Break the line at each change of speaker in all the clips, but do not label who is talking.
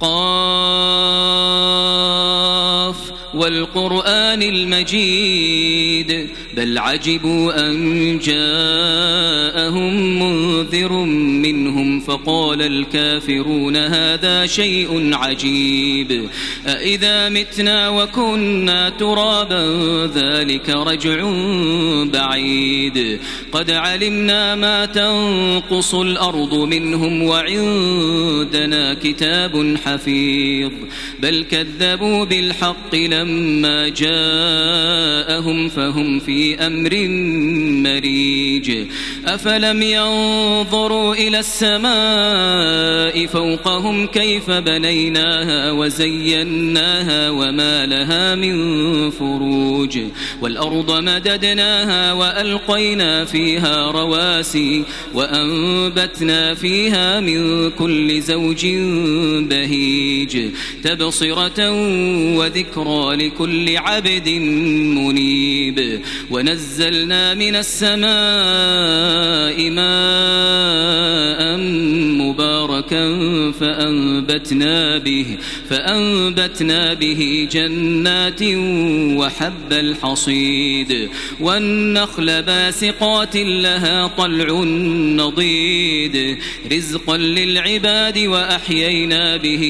قاف والقرآن المجيد بل عجبوا أن جاءهم منذر منهم فقال الكافرون هذا شيء عجيب أإذا متنا وكنا ترابا ذلك رجع بعيد قد علمنا ما تنقص الأرض منهم وعندنا كتاب حفيظ. بل كذبوا بالحق لما جاءهم فهم في أمر مريج. أفلم ينظروا إلى السماء فوقهم كيف بنيناها وزيناها وما لها من فروج. والأرض مددناها وألقينا فيها رواسي وأنبتنا فيها من كل زوج بهيج. تبصرة وذكرى لكل عبد منيب. ونزلنا من السماء ماء مباركا فأنبتنا به فأنبتنا به جنات وحب الحصيد. والنخل باسقات لها طلع نضيد. رزقا للعباد وأحيينا به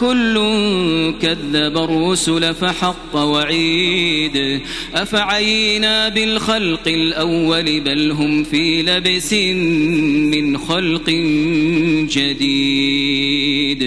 كل كذب الرسل فحق وعيد. أفعينا بالخلق الأول بل هم في لبس من خلق جديد.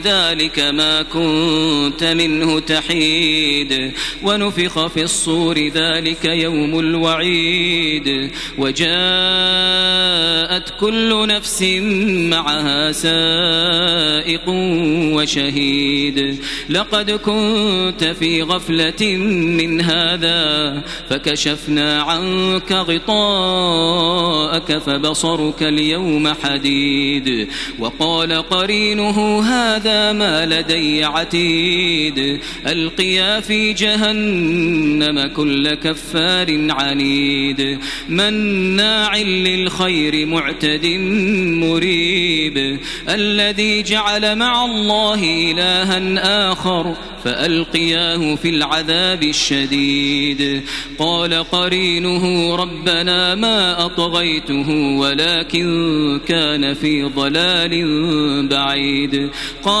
ذلك ما كنت منه تحيد. ونفخ في الصور ذلك يوم الوعيد. وجاءت كل نفس معها سائق وشهيد. لقد كنت في غفلة من هذا فكشفنا عنك غطاءك فبصرك اليوم حديد. وقال قرينه هذا ما لدي عتيد ألقيا في جهنم كل كفار عنيد. مناع للخير معتد مريب الذي جعل مع الله إلها آخر فألقياه في العذاب الشديد. قال قرينه ربنا ما أطغيته ولكن كان في ضلال بعيد. قال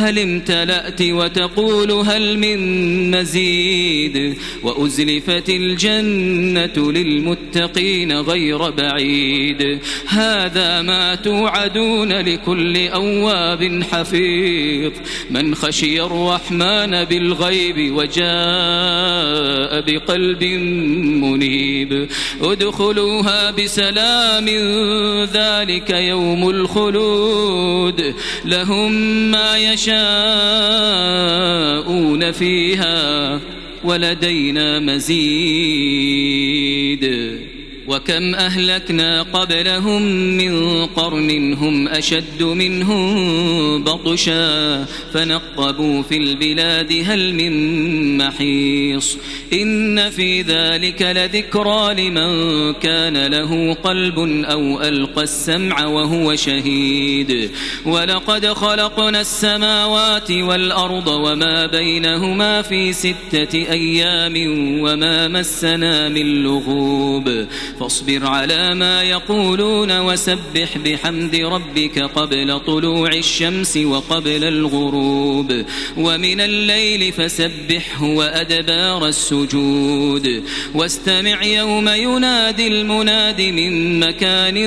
هل امتلأت وتقول هل من مزيد وأزلفت الجنة للمتقين غير بعيد هذا ما توعدون لكل أواب حفيظ من خشي الرحمن بالغيب وجاء بقلب منيب ادخلوها بسلام ذلك يوم الخلود لهم ما يشاءون يشاءون فيها ولدينا مزيد. وكم أهلكنا قبلهم من قرن هم أشد منهم بطشا فنقبوا في البلاد هل من محيص إن في ذلك لذكرى لمن كان له قلب أو ألقى السمع وهو شهيد ولقد خلقنا السماوات والأرض وما بينهما في ستة أيام وما مسنا من لغوب فاصبر على ما يقولون وسبح بحمد ربك قبل طلوع الشمس وقبل الغروب. ومن الليل فسبحه وأدبار السجود. واستمع يوم ينادي المناد من مكان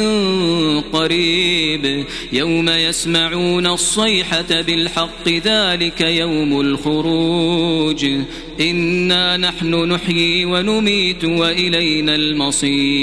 قريب. يوم يسمعون الصيحة بالحق ذلك يوم الخروج. إنا نحن نحيي ونميت وإلينا المصير.